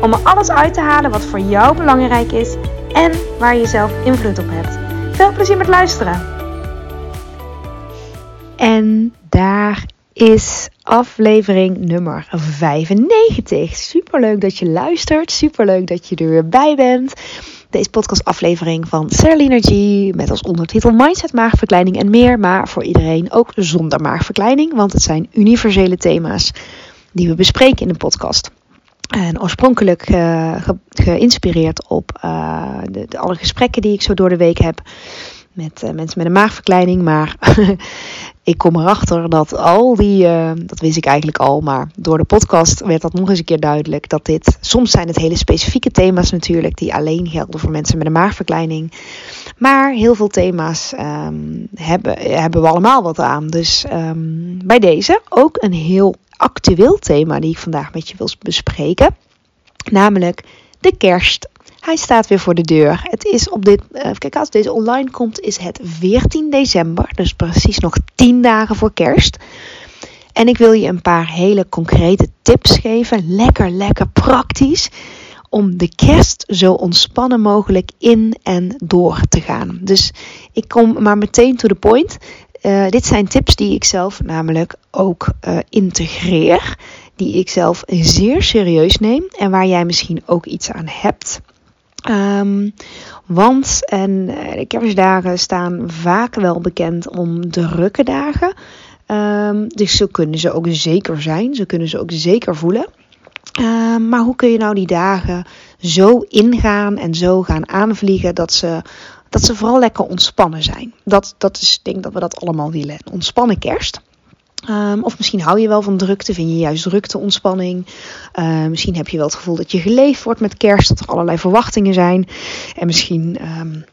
om er alles uit te halen wat voor jou belangrijk is en waar je zelf invloed op hebt. Veel plezier met luisteren. En daar is aflevering nummer 95. Superleuk dat je luistert. Superleuk dat je er weer bij bent. Deze podcastaflevering van Energy met als ondertitel Mindset, maagverkleining en meer. Maar voor iedereen ook zonder maagverkleining, want het zijn universele thema's die we bespreken in de podcast. En oorspronkelijk uh, geïnspireerd op uh, de, de, alle gesprekken die ik zo door de week heb met uh, mensen met een maagverkleining. Maar ik kom erachter dat al die, dat wist ik eigenlijk al, maar door de podcast werd dat nog eens een keer duidelijk. Dat dit, soms zijn het hele specifieke thema's natuurlijk, die alleen gelden voor mensen met een maagverkleining. Maar heel veel thema's um, hebben, hebben we allemaal wat aan. Dus um, bij deze ook een heel actueel thema die ik vandaag met je wil bespreken. Namelijk de kerst. Hij staat weer voor de deur. Het is op dit, uh, kijk, als deze online komt, is het 14 december. Dus precies nog 10 dagen voor kerst. En ik wil je een paar hele concrete tips geven. Lekker, lekker praktisch. Om de kerst zo ontspannen mogelijk in en door te gaan. Dus ik kom maar meteen to the point. Uh, dit zijn tips die ik zelf namelijk ook uh, integreer. Die ik zelf zeer serieus neem. En waar jij misschien ook iets aan hebt. Um, want en de kerstdagen staan vaak wel bekend om drukke dagen. Um, dus zo kunnen ze ook zeker zijn. Zo kunnen ze ook zeker voelen. Um, maar hoe kun je nou die dagen zo ingaan en zo gaan aanvliegen dat ze dat ze vooral lekker ontspannen zijn. Dat, dat is, ik denk dat we dat allemaal willen. Ontspannen kerst. Um, of misschien hou je wel van drukte, vind je juist drukte ontspanning. Uh, misschien heb je wel het gevoel dat je geleefd wordt met kerst, dat er allerlei verwachtingen zijn. En misschien um,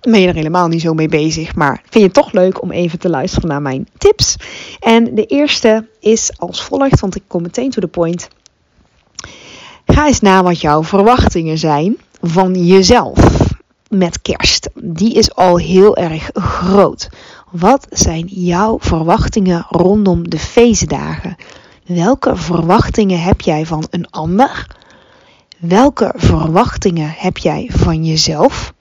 ben je er helemaal niet zo mee bezig, maar vind je het toch leuk om even te luisteren naar mijn tips. En de eerste is als volgt, want ik kom meteen to the point. Ga eens na wat jouw verwachtingen zijn van jezelf met kerst. Die is al heel erg groot. Wat zijn jouw verwachtingen rondom de feestdagen? Welke verwachtingen heb jij van een ander? Welke verwachtingen heb jij van jezelf?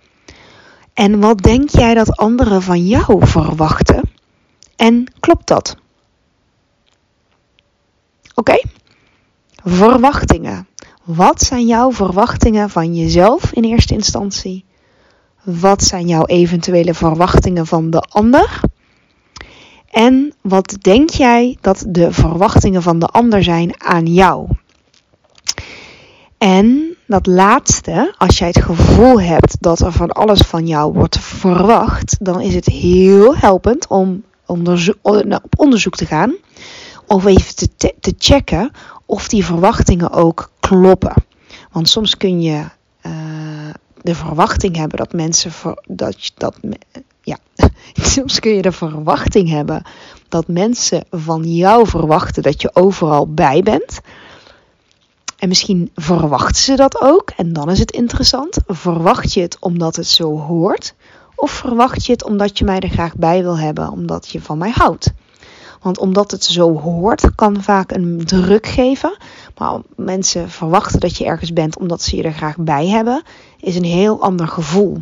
En wat denk jij dat anderen van jou verwachten? En klopt dat? Oké? Verwachtingen. Wat zijn jouw verwachtingen van jezelf in eerste instantie? Wat zijn jouw eventuele verwachtingen van de ander? En wat denk jij dat de verwachtingen van de ander zijn aan jou? En dat laatste, als jij het gevoel hebt dat er van alles van jou wordt verwacht, dan is het heel helpend om onderzo nou, op onderzoek te gaan. Of even te, checken of die verwachtingen ook kloppen. Want soms kun je uh, de verwachting hebben dat mensen voor, dat, dat ja, soms kun je de verwachting hebben dat mensen van jou verwachten dat je overal bij bent. En misschien verwachten ze dat ook en dan is het interessant. Verwacht je het omdat het zo hoort? Of verwacht je het omdat je mij er graag bij wil hebben, omdat je van mij houdt? Want omdat het zo hoort, kan vaak een druk geven. Maar mensen verwachten dat je ergens bent omdat ze je er graag bij hebben, is een heel ander gevoel.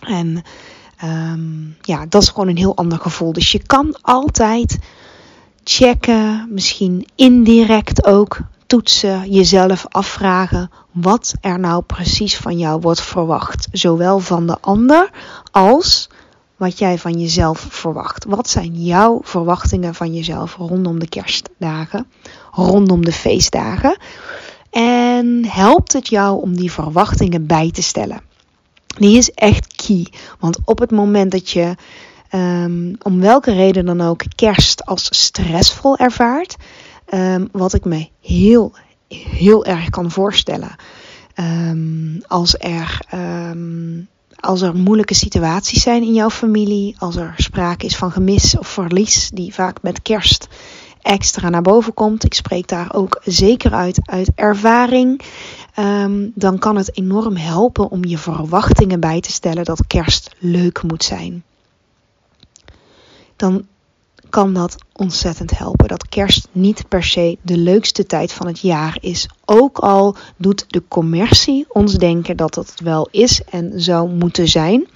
En um, ja, dat is gewoon een heel ander gevoel. Dus je kan altijd checken, misschien indirect ook toetsen, jezelf afvragen wat er nou precies van jou wordt verwacht. Zowel van de ander als wat jij van jezelf verwacht. Wat zijn jouw verwachtingen van jezelf rondom de kerstdagen, rondom de feestdagen? En helpt het jou om die verwachtingen bij te stellen? Die is echt key. Want op het moment dat je um, om welke reden dan ook kerst als stressvol ervaart, um, wat ik me heel, heel erg kan voorstellen. Um, als er. Ehm, als er moeilijke situaties zijn in jouw familie, als er sprake is van gemis of verlies, die vaak met kerst extra naar boven komt. Ik spreek daar ook zeker uit, uit ervaring. Um, dan kan het enorm helpen om je verwachtingen bij te stellen dat kerst leuk moet zijn. Dan kan dat ontzettend helpen. Dat kerst niet per se de leukste tijd van het jaar is. Ook al doet de commercie ons denken dat het wel is en zou moeten zijn.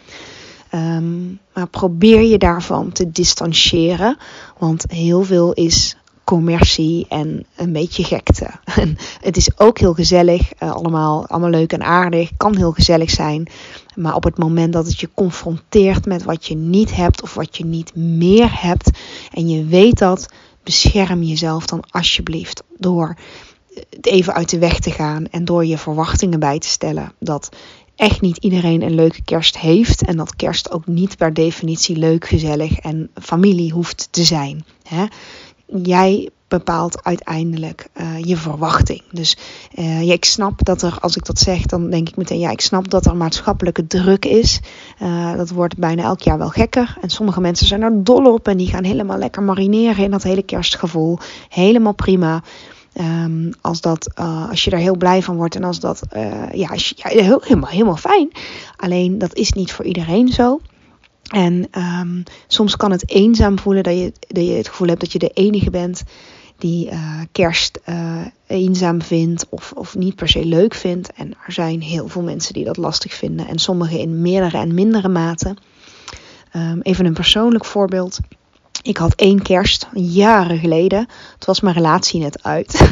Um, maar probeer je daarvan te distancieren. Want heel veel is commercie en een beetje gekte. En het is ook heel gezellig, uh, allemaal, allemaal leuk en aardig, kan heel gezellig zijn. Maar op het moment dat het je confronteert met wat je niet hebt of wat je niet meer hebt en je weet dat, bescherm jezelf dan alsjeblieft door het even uit de weg te gaan en door je verwachtingen bij te stellen dat echt niet iedereen een leuke kerst heeft en dat kerst ook niet per definitie leuk, gezellig en familie hoeft te zijn. Hè? Jij bepaalt uiteindelijk uh, je verwachting. Dus ja, ik snap dat er, als ik dat zeg, dan denk ik meteen, ja, ik snap dat er maatschappelijke druk is. Uh, dat wordt bijna elk jaar wel gekker. En sommige mensen zijn er dol op en die gaan helemaal lekker marineren in dat hele kerstgevoel. Helemaal prima. Um, als, dat, als je daar heel blij van wordt en als dat, ja, helemaal, helemaal fijn. Alleen dat is niet voor iedereen zo. En um, soms kan het eenzaam voelen dat je, dat je het gevoel hebt dat je de enige bent die uh, kerst uh, eenzaam vindt of, of niet per se leuk vindt. En er zijn heel veel mensen die dat lastig vinden en sommigen in meerdere en mindere mate. Um, even een persoonlijk voorbeeld. Ik had één kerst, jaren geleden. Het was mijn relatie net uit.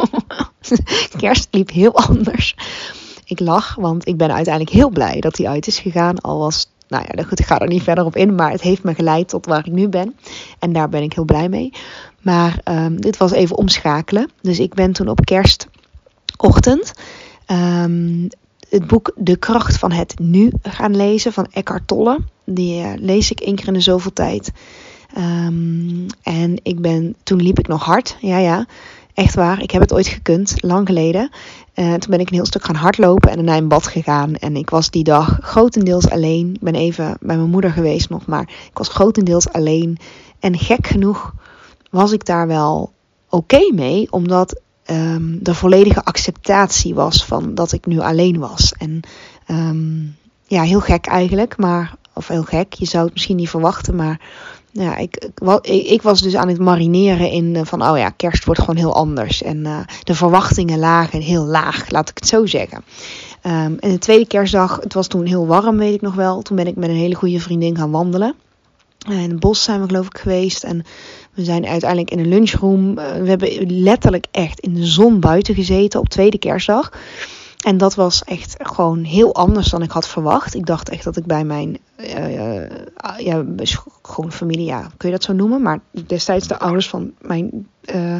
kerst liep heel anders. Ik lach, want ik ben uiteindelijk heel blij dat hij uit is gegaan. Al was nou ja, goed, ik ga er niet verder op in, maar het heeft me geleid tot waar ik nu ben. En daar ben ik heel blij mee. Maar um, dit was even omschakelen. Dus ik ben toen op kerstochtend um, het boek De kracht van het nu gaan lezen van Eckhart Tolle. Die uh, lees ik één keer in de zoveel tijd. Um, en ik ben, toen liep ik nog hard, ja ja. Echt waar, ik heb het ooit gekund, lang geleden. Uh, toen ben ik een heel stuk gaan hardlopen en naar een bad gegaan. En ik was die dag grotendeels alleen. Ik ben even bij mijn moeder geweest nog, maar ik was grotendeels alleen. En gek genoeg was ik daar wel oké mee, omdat um, de volledige acceptatie was van dat ik nu alleen was. En um, ja, heel gek eigenlijk, maar of heel gek, je zou het misschien niet verwachten, maar ja, ik, ik, was dus aan het marineren in uh, van, oh ja, kerst wordt gewoon heel anders. En uh, de verwachtingen lagen heel laag, laat ik het zo zeggen. Um, en de tweede kerstdag, het was toen heel warm, weet ik nog wel. Toen ben ik met een hele goede vriendin gaan wandelen. Uh, in het bos zijn we geloof ik geweest. En we zijn uiteindelijk in een lunchroom. we hebben letterlijk echt in de zon buiten gezeten op tweede kerstdag. En dat was echt gewoon heel anders dan ik had verwacht. Ik dacht echt dat ik bij mijn uh, ja, gewoon familie, ja, kun je dat zo noemen? Maar destijds de ouders van mijn uh,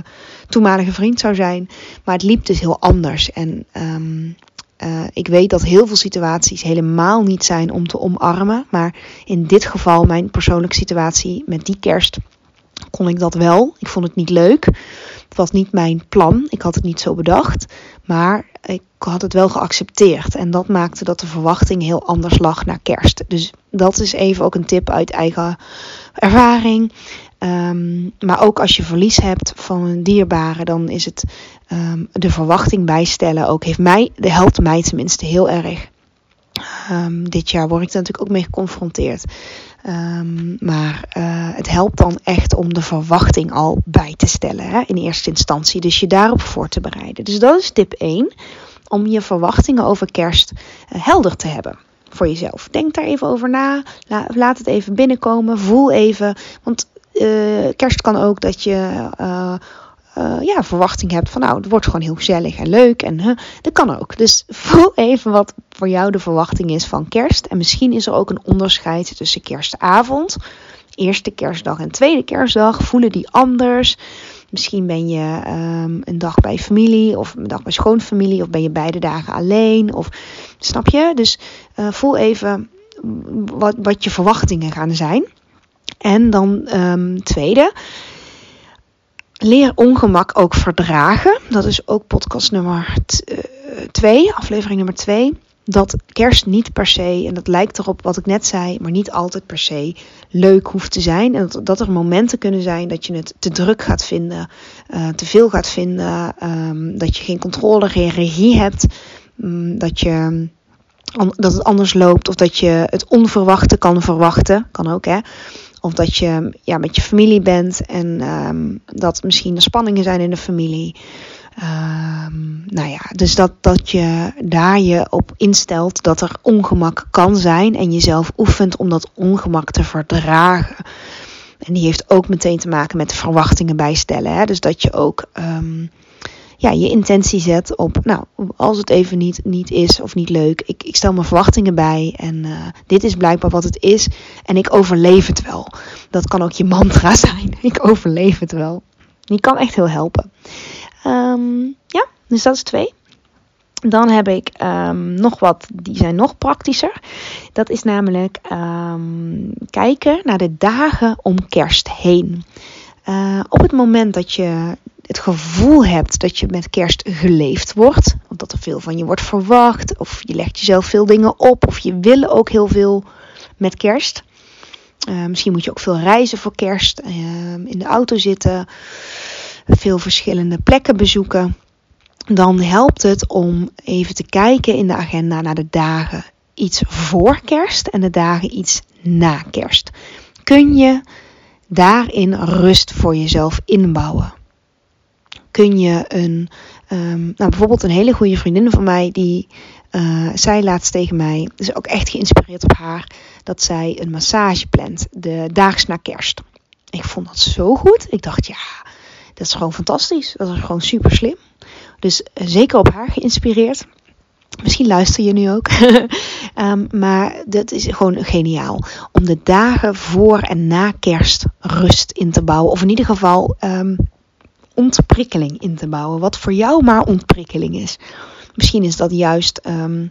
toenmalige vriend zou zijn. Maar het liep dus heel anders. En uh, ik weet dat heel veel situaties helemaal niet zijn om te omarmen. Maar in dit geval, mijn persoonlijke situatie met die kerst, kon ik dat wel. Ik vond het niet leuk. Het was niet mijn plan. Ik had het niet zo bedacht. Maar ik had het wel geaccepteerd. En dat maakte dat de verwachting heel anders lag naar kerst. Dus dat is even ook een tip uit eigen ervaring. Um, maar ook als je verlies hebt van een dierbare, dan is het um, de verwachting bijstellen ook. Heeft mij, de helpt mij tenminste heel erg. Um, dit jaar word ik er natuurlijk ook mee geconfronteerd. Um, maar uh, het helpt dan echt om de verwachting al bij te stellen hè, in eerste instantie. Dus je daarop voor te bereiden. Dus dat is tip 1. Om je verwachtingen over kerst uh, helder te hebben voor jezelf. Denk daar even over na. La, laat het even binnenkomen. Voel even. Want uh, kerst kan ook dat je uh, ja, verwachting hebt van nou, het wordt gewoon heel gezellig en leuk. En dat kan ook. Dus voel even wat voor jou de verwachting is van kerst. En misschien is er ook een onderscheid tussen kerstavond, eerste kerstdag en tweede kerstdag. Voelen die anders? Misschien ben je um, een dag bij familie of een dag bij schoonfamilie of ben je beide dagen alleen. Of snap je? Dus uh, voel even wat, wat je verwachtingen gaan zijn. En dan um, tweede, Leer ongemak ook verdragen. Dat is ook podcast nummer 2, aflevering nummer 2, dat kerst niet per se, en dat lijkt erop wat ik net zei, maar niet altijd per se leuk hoeft te zijn. En dat, dat er momenten kunnen zijn dat je het te druk gaat vinden, uh, te veel gaat vinden, um, dat je geen controle, geen regie hebt, um, dat, je, dat het anders loopt of dat je het onverwachte kan verwachten. Kan ook hè. Of dat je ja, met je familie bent en um, dat misschien er spanningen zijn in de familie. Um, nou ja, dus dat, dat je daar je op instelt dat er ongemak kan zijn en jezelf oefent om dat ongemak te verdragen. En die heeft ook meteen te maken met verwachtingen bijstellen. Hè? Dus dat je ook um, ja, je intentie zet op, nou, als het even niet, niet is of niet leuk, ik, ik stel mijn verwachtingen bij en uh, dit is blijkbaar wat het is en ik overleef het wel. Dat kan ook je mantra zijn. Ik overleef het wel. Die kan echt heel helpen. Um, ja, dus dat is twee. Dan heb ik um, nog wat, die zijn nog praktischer. Dat is namelijk um, kijken naar de dagen om kerst heen. Uh, op het moment dat je het gevoel hebt dat je met kerst geleefd wordt, of dat er veel van je wordt verwacht, of je legt jezelf veel dingen op, of je wil ook heel veel met kerst. Uh, misschien moet je ook veel reizen voor kerst, uh, in de auto zitten veel verschillende plekken bezoeken, dan helpt het om even te kijken in de agenda naar de dagen iets voor kerst en de dagen iets na kerst. Kun je daarin rust voor jezelf inbouwen? Kun je een, um, nou bijvoorbeeld een hele goede vriendin van mij, die uh, zei laatst tegen mij, is ook echt geïnspireerd op haar, dat zij een massage plant, de daags na kerst. Ik vond dat zo goed. Ik dacht, ja, dat is gewoon fantastisch. Dat is gewoon super slim. Dus eh, zeker op haar geïnspireerd. Misschien luister je nu ook. um, maar dat is gewoon geniaal. Om de dagen voor en na kerst rust in te bouwen. Of in ieder geval um, ontprikkeling in te bouwen. Wat voor jou maar ontprikkeling is. Misschien is dat juist um,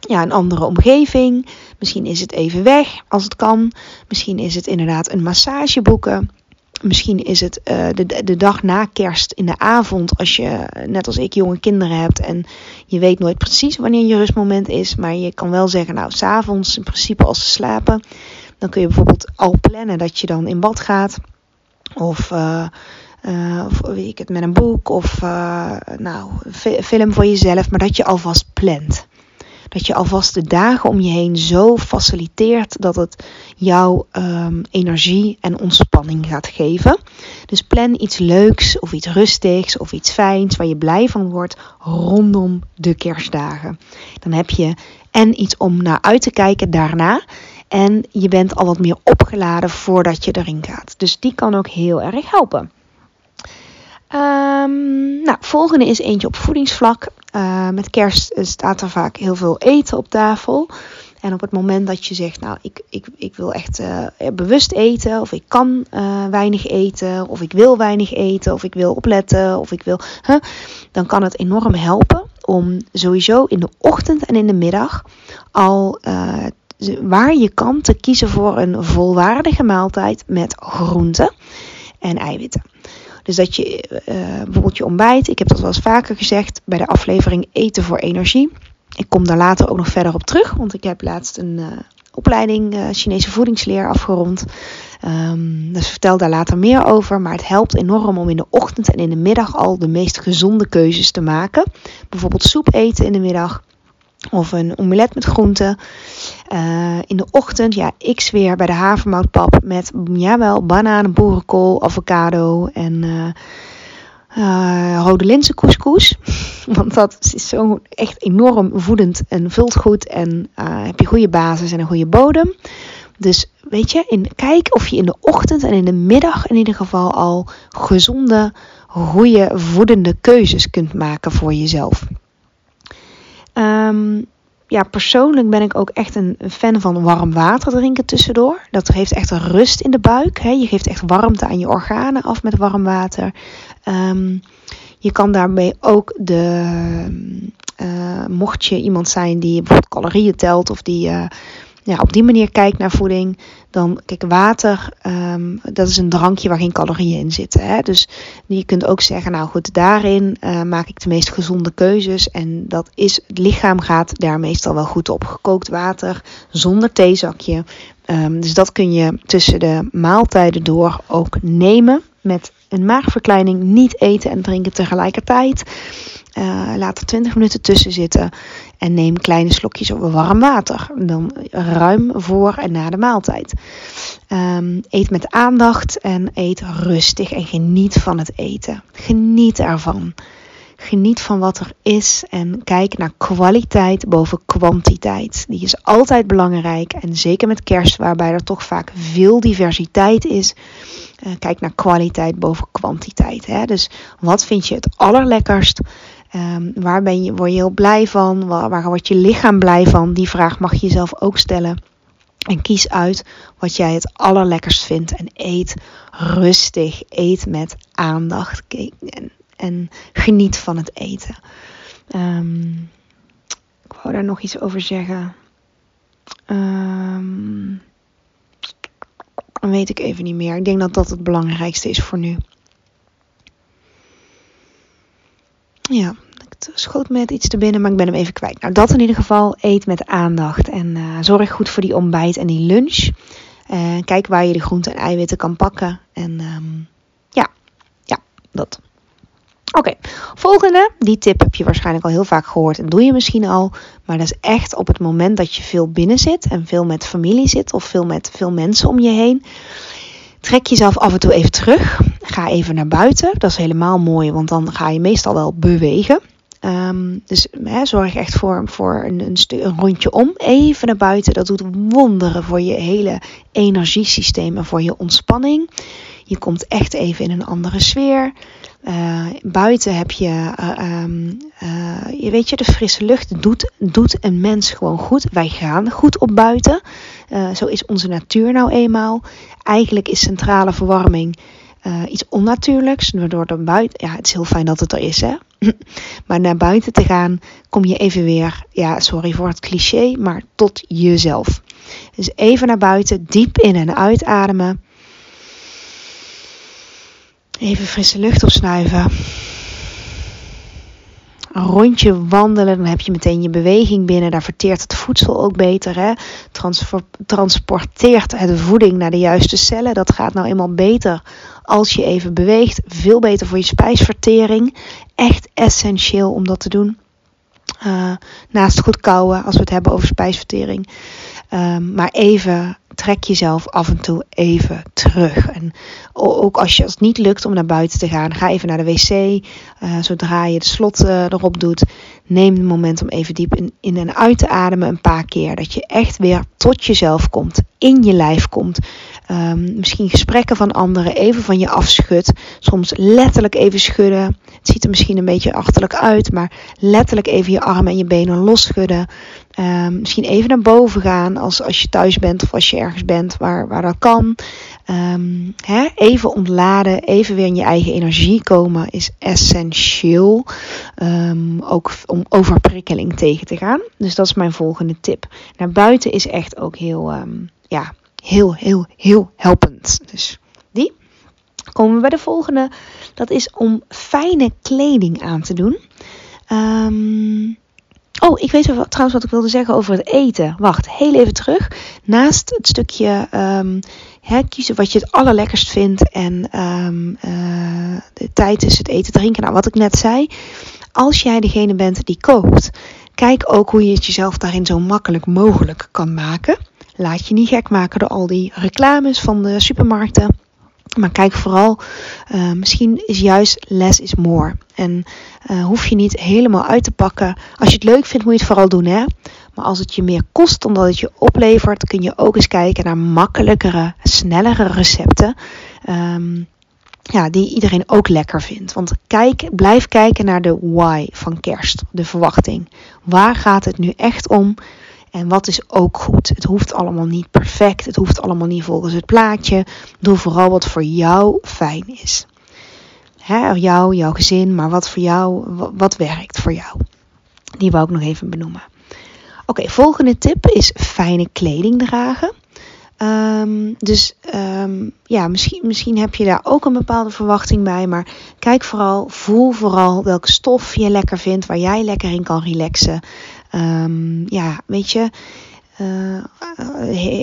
ja, een andere omgeving. Misschien is het even weg als het kan. Misschien is het inderdaad een massage boeken. Misschien is het uh, de, de dag na kerst in de avond, als je net als ik jonge kinderen hebt en je weet nooit precies wanneer je rustmoment is, maar je kan wel zeggen, nou, s'avonds in principe als ze slapen, dan kun je bijvoorbeeld al plannen dat je dan in bad gaat. Of, uh, uh, of weet ik het, met een boek of nou, film voor jezelf, maar dat je alvast plant. Dat je alvast de dagen om je heen zo faciliteert dat het jou um, energie en ontspanning gaat geven. Dus plan iets leuks of iets rustigs of iets fijns waar je blij van wordt rondom de kerstdagen. Dan heb je en iets om naar uit te kijken daarna. En je bent al wat meer opgeladen voordat je erin gaat. Dus die kan ook heel erg helpen. Um, nou, volgende is eentje op voedingsvlak. Uh, met kerst staat er vaak heel veel eten op tafel. En op het moment dat je zegt, nou, ik, ik, ik wil echt uh, bewust eten, of ik kan weinig eten, of ik wil weinig eten, of ik wil opletten, of ik wil. Dan kan het enorm helpen om sowieso in de ochtend en in de middag al waar je kan te kiezen voor een volwaardige maaltijd met groenten en eiwitten. Dus dat je uh, bijvoorbeeld je ontbijt, ik heb dat wel eens vaker gezegd bij de aflevering Eten voor Energie. Ik kom daar later ook nog verder op terug, want ik heb laatst een uh, opleiding uh, Chinese voedingsleer afgerond. Um, dus vertel daar later meer over. Maar het helpt enorm om in de ochtend en in de middag al de meest gezonde keuzes te maken. Bijvoorbeeld soep eten in de middag. Of een omelet met groenten. Uh, in de ochtend, ja, ik zweer bij de havermoutpap met, jawel, bananen, boerenkool, avocado en uh, rode linzencouscous. Want dat is zo echt enorm voedend en vult goed en heb je goede basis en een goede bodem. Dus weet je, in, kijk of je in de ochtend en in de middag in ieder geval al gezonde, goede, voedende keuzes kunt maken voor jezelf. Um, ja, persoonlijk ben ik ook echt een fan van warm water drinken tussendoor. Dat geeft echt rust in de buik. Hè. Je geeft echt warmte aan je organen af met warm water. Um, je kan daarmee ook de. Uh, mocht je iemand zijn die bijvoorbeeld calorieën telt of die. Uh, ja, op die manier kijkt naar voeding, dan kijk, water, um, dat is een drankje waar geen calorieën in zitten. Hè? Dus je kunt ook zeggen, nou goed, daarin uh, maak ik de meest gezonde keuzes. En dat is, het lichaam gaat daar meestal wel goed op. Gekookt water, zonder theezakje. Um, dus dat kun je tussen de maaltijden door ook nemen. Met een maagverkleining, niet eten en drinken tegelijkertijd. Uh, laat er 20 minuten tussen zitten. En neem kleine slokjes warm water. Dan ruim voor en na de maaltijd. Um, eet met aandacht en eet rustig en geniet van het eten. Geniet ervan. Geniet van wat er is en kijk naar kwaliteit boven kwantiteit. Die is altijd belangrijk en zeker met kerst, waarbij er toch vaak veel diversiteit is. Uh, kijk naar kwaliteit boven kwantiteit. Hè? Dus wat vind je het allerlekkerst? Um, waar ben je, word je heel blij van? Waar, waar wordt je lichaam blij van? Die vraag mag je jezelf ook stellen. En kies uit wat jij het allerlekkerst vindt. En eet rustig. Eet met aandacht. En, en geniet van het eten. Um, ik wou daar nog iets over zeggen. Um, weet ik even niet meer. Ik denk dat dat het belangrijkste is voor nu. Ja, het schoot met iets te binnen, maar ik ben hem even kwijt. Nou, dat in ieder geval. Eet met aandacht. En uh, zorg goed voor die ontbijt en die lunch. Uh, kijk waar je de groenten en eiwitten kan pakken. En um, ja, ja, dat. Oké, volgende. Die tip heb je waarschijnlijk al heel vaak gehoord en doe je misschien al. Maar dat is echt op het moment dat je veel binnen zit en veel met familie zit of veel met veel mensen om je heen. Trek jezelf af en toe even terug. Ga even naar buiten. Dat is helemaal mooi, want dan ga je meestal wel bewegen. Um, dus hè, zorg echt voor, een, een, rondje om. Even naar buiten. Dat doet wonderen voor je hele energiesysteem en voor je ontspanning. Je komt echt even in een andere sfeer. Uh, buiten heb je, uh, um, uh, je weet je, de frisse lucht doet, doet een mens gewoon goed. Wij gaan goed op buiten. Zo is onze natuur nou eenmaal. Eigenlijk is centrale verwarming iets onnatuurlijks. Waardoor dan buiten, ja, het is heel fijn dat het er is, hè. maar naar buiten te gaan, kom je even weer, ja, sorry voor het cliché, maar tot jezelf. Dus even naar buiten, diep in en uitademen. Even frisse lucht opsnuiven. Rondje wandelen, dan heb je meteen je beweging binnen. Daar verteert het voedsel ook beter. Hè? transporteert het voeding naar de juiste cellen. Dat gaat nou eenmaal beter als je even beweegt. Veel beter voor je spijsvertering. Echt essentieel om dat te doen. Uh, naast goed kouwen, als we het hebben over spijsvertering. Um, maar even trek jezelf af en toe even terug. En ook als je als het niet lukt om naar buiten te gaan, ga even naar de wc. Uh, zodra je de slot uh, erop doet, neem een moment om even diep in en uit te ademen een paar keer. Dat je echt weer tot jezelf komt, in je lijf komt. Um, misschien gesprekken van anderen even van je afschudt. Soms letterlijk even schudden. Het ziet er misschien een beetje achterlijk uit, maar letterlijk even je armen en je benen losschudden. Um, misschien even naar boven gaan als, als je thuis bent of als je ergens bent waar, waar dat kan. Um, hè, even ontladen, even weer in je eigen energie komen is essentieel. Ook om overprikkeling tegen te gaan. Dus dat is mijn volgende tip. Naar buiten is echt ook heel, ja, heel, heel, heel helpend. Dus die. Komen we bij de volgende. Dat is om fijne kleding aan te doen. Um, Oh, ik weet trouwens wat ik wilde zeggen over het eten. Wacht, heel even terug. Naast het stukje um, kiezen wat je het allerlekkerst vindt en um, uh, de tijd is het eten drinken. Nou, wat ik net zei. Als jij degene bent die kookt, kijk ook hoe je het jezelf daarin zo makkelijk mogelijk kan maken. Laat je niet gek maken door al die reclames van de supermarkten. Maar kijk vooral, uh, misschien is juist less is more. En uh, hoef je niet helemaal uit te pakken. Als je het leuk vindt, moet je het vooral doen. Hè? Maar als het je meer kost omdat het je oplevert, kun je ook eens kijken naar makkelijkere, snellere recepten. Um, ja, die iedereen ook lekker vindt. Want kijk, blijf kijken naar de why van kerst, de verwachting. Waar gaat het nu echt om? En wat is ook goed? Het hoeft allemaal niet perfect. Het hoeft allemaal niet volgens het plaatje. Doe vooral wat voor jou fijn is. Hè, jou, jouw gezin, maar wat voor jou, wat werkt voor jou. Die wou ik nog even benoemen. Oké, volgende tip is fijne kleding dragen. Ehm, dus um, ja, misschien, misschien heb je daar ook een bepaalde verwachting bij. Maar kijk vooral, voel vooral welke stof je lekker vindt, waar jij lekker in kan relaxen. Um, ja, weet je, uh,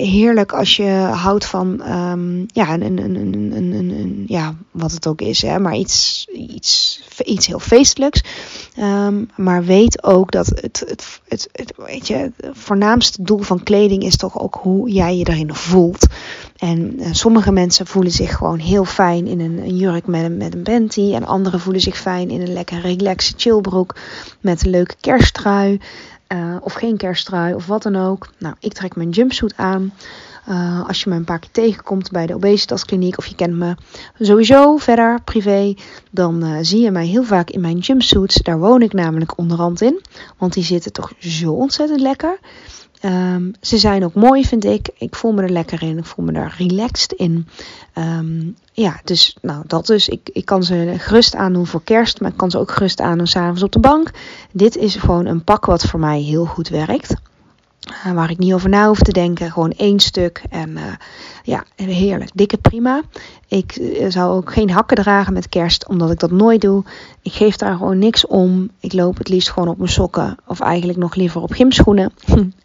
heerlijk als je houdt van um, ja, een, een, een, een, een, ja, wat het ook is, hè, maar iets, iets, iets heel feestelijks. Um, maar weet ook dat het, het, het, het, weet je, het voornaamste doel van kleding is toch ook hoe jij je erin voelt. En uh, sommige mensen voelen zich gewoon heel fijn in een, een jurk met een, met een panty. En anderen voelen zich fijn in een lekker relaxe chillbroek met een leuke kersttrui. Uh, of geen kersttrui of wat dan ook. Nou, ik trek mijn jumpsuit aan. Uh, als je me een paar keer tegenkomt bij de obesitaskliniek of je kent me sowieso verder privé, dan uh, zie je mij heel vaak in mijn jumpsuits. Daar woon ik namelijk onderhand in, want die zitten toch zo ontzettend lekker. Um, ze zijn ook mooi, vind ik. Ik voel me er lekker in. Ik voel me er relaxed in. Um, ja, dus nou, dat dus. Ik, ik kan ze gerust aandoen voor kerst, maar ik kan ze ook gerust aandoen s'avonds op de bank. Dit is gewoon een pak wat voor mij heel goed werkt. Uh, waar ik niet over na hoef te denken. Gewoon één stuk. En uh, ja, heerlijk. Dikke prima. Ik uh, zou ook geen hakken dragen met kerst, omdat ik dat nooit doe. Ik geef daar gewoon niks om. Ik loop het liefst gewoon op mijn sokken. Of eigenlijk nog liever op gymschoenen.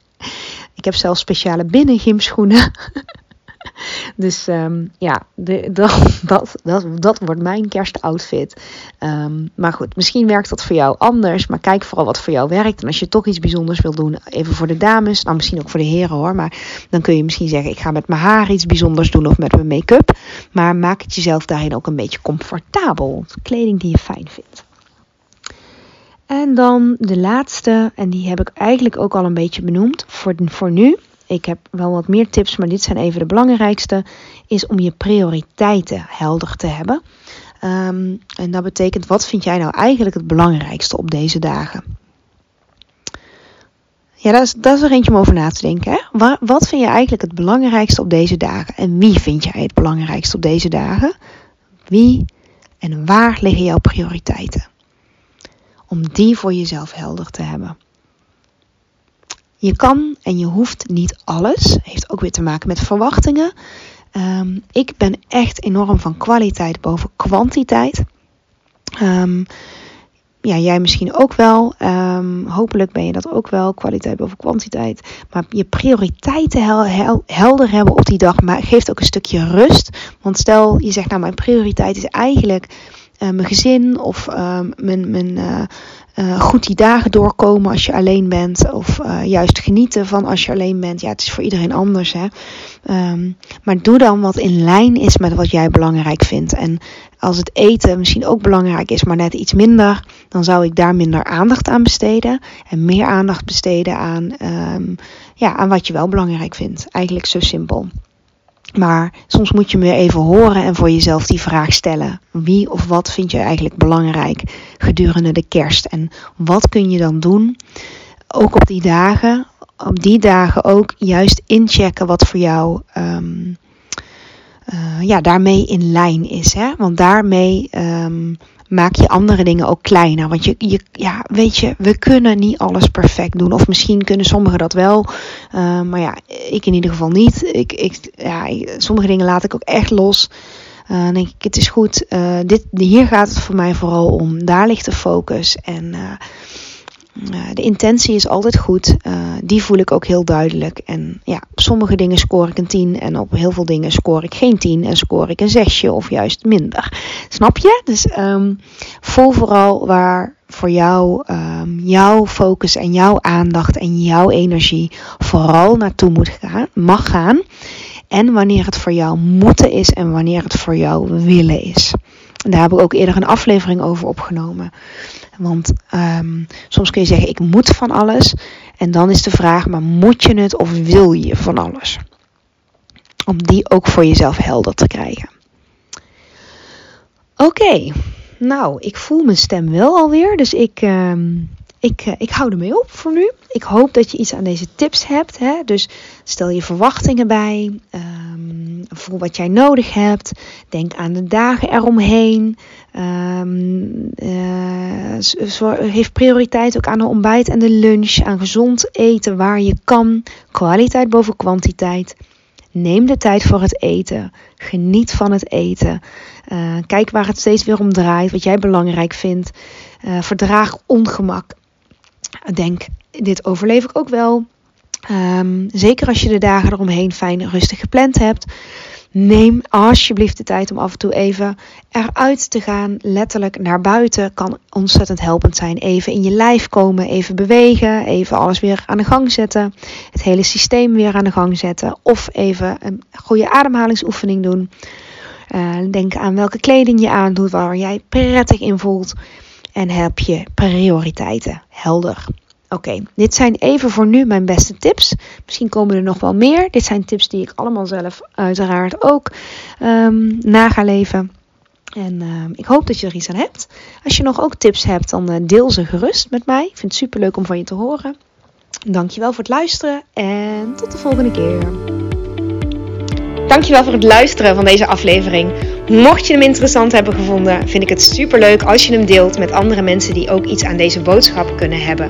Ik heb zelfs speciale binnengymschoenen. dus um, ja, de, dat, dat, dat, dat wordt mijn kerstoutfit. Um, maar goed, misschien werkt dat voor jou anders. Maar kijk vooral wat voor jou werkt. En als je toch iets bijzonders wil doen, even voor de dames. Nou, misschien ook voor de heren hoor. Maar dan kun je misschien zeggen, ik ga met mijn haar iets bijzonders doen of met mijn make-up. Maar maak het jezelf daarin ook een beetje comfortabel. Kleding die je fijn vindt. En dan de laatste, en die heb ik eigenlijk ook al een beetje benoemd voor, voor nu. Ik heb wel wat meer tips, maar dit zijn even de belangrijkste. Is om je prioriteiten helder te hebben. Um, en dat betekent, wat vind jij nou eigenlijk het belangrijkste op deze dagen? Ja, dat is, dat is er eentje om over na te denken. Hè? Waar, wat vind je eigenlijk het belangrijkste op deze dagen? En wie vind jij het belangrijkste op deze dagen? Wie en waar liggen jouw prioriteiten? Om die voor jezelf helder te hebben. Je kan en je hoeft niet alles. Heeft ook weer te maken met verwachtingen. Um, ik ben echt enorm van kwaliteit boven kwantiteit. Um, ja, jij misschien ook wel. Um, hopelijk ben je dat ook wel. Kwaliteit boven kwantiteit. Maar je prioriteiten hel hel helder hebben op die dag maar geeft ook een stukje rust. Want stel je zegt nou mijn prioriteit is eigenlijk uh, mijn gezin of uh, mijn, mijn uh, uh, goed die dagen doorkomen als je alleen bent. Of juist genieten van als je alleen bent. Ja, het is voor iedereen anders. Hè? Um, maar doe dan wat in lijn is met wat jij belangrijk vindt. En als het eten misschien ook belangrijk is, maar net iets minder, dan zou ik daar minder aandacht aan besteden. En meer aandacht besteden aan, um, ja, aan wat je wel belangrijk vindt. Eigenlijk zo simpel. Maar soms moet je me even horen en voor jezelf die vraag stellen. Wie of wat vind je eigenlijk belangrijk gedurende de kerst? En wat kun je dan doen? Ook op die dagen, op die dagen ook juist inchecken wat voor jou um, uh, ja, daarmee in lijn is. Hè? Want daarmee um, maak je andere dingen ook kleiner. Want je, je, ja, weet je, we kunnen niet alles perfect doen. Of misschien kunnen sommigen dat wel. Uh, maar ja, ik in ieder geval niet. Ik, ik, ja, sommige dingen laat ik ook echt los. Uh, dan denk ik, het is goed. Uh, dit, hier gaat het voor mij vooral om. Daar ligt de focus. En de intentie is altijd goed. Uh, die voel ik ook heel duidelijk. En ja, op sommige dingen scoor ik een 10 en op heel veel dingen scoor ik geen 10 en scoor ik een 6 of juist minder. Snap je? Dus um, voel vooral waar voor jou um, jouw focus en jouw aandacht en jouw energie vooral naartoe moet gaan, mag gaan. En wanneer het voor jou moeten is en wanneer het voor jou willen is. Daar heb ik ook eerder een aflevering over opgenomen. Want um, soms kun je zeggen, ik moet van alles. En dan is de vraag, maar moet je het of wil je van alles? Om die ook voor jezelf helder te krijgen. Oké, nou, ik voel mijn stem wel alweer. Dus ik, um, ik, uh, ik hou ermee op voor nu. Ik hoop dat je iets aan deze tips hebt. Hè? Dus stel je verwachtingen bij. Um, voel wat jij nodig hebt. Denk aan de dagen eromheen. Um, heeft prioriteit ook aan de ontbijt en de lunch. Aan gezond eten waar je kan. Kwaliteit boven kwantiteit. Neem de tijd voor het eten. Geniet van het eten. Uh, kijk waar het steeds weer om draait. Wat jij belangrijk vindt. Uh, verdraag ongemak. Denk, dit overleef ik ook wel. Um, zeker als je de dagen eromheen fijn rustig gepland hebt. Neem alsjeblieft de tijd om af en toe even eruit te gaan. Letterlijk naar buiten kan ontzettend helpend zijn. Even in je lijf komen, even bewegen, even alles weer aan de gang zetten. Het hele systeem weer aan de gang zetten. Of even een goede ademhalingsoefening doen. Uh, denk aan welke kleding je aandoet, waar jij prettig in voelt. En heb je prioriteiten helder. Oké, dit zijn even voor nu mijn beste tips. Misschien komen er nog wel meer. Dit zijn tips die ik allemaal zelf uiteraard ook um, leven. En uh, ik hoop dat je er iets aan hebt. Als je nog ook tips hebt, dan uh, deel ze gerust met mij. Ik vind het super leuk om van je te horen. Dankjewel voor het luisteren en tot de volgende keer. Dankjewel voor het luisteren van deze aflevering. Mocht je hem interessant hebben gevonden, vind ik het super leuk als je hem deelt met andere mensen die ook iets aan deze boodschap kunnen hebben.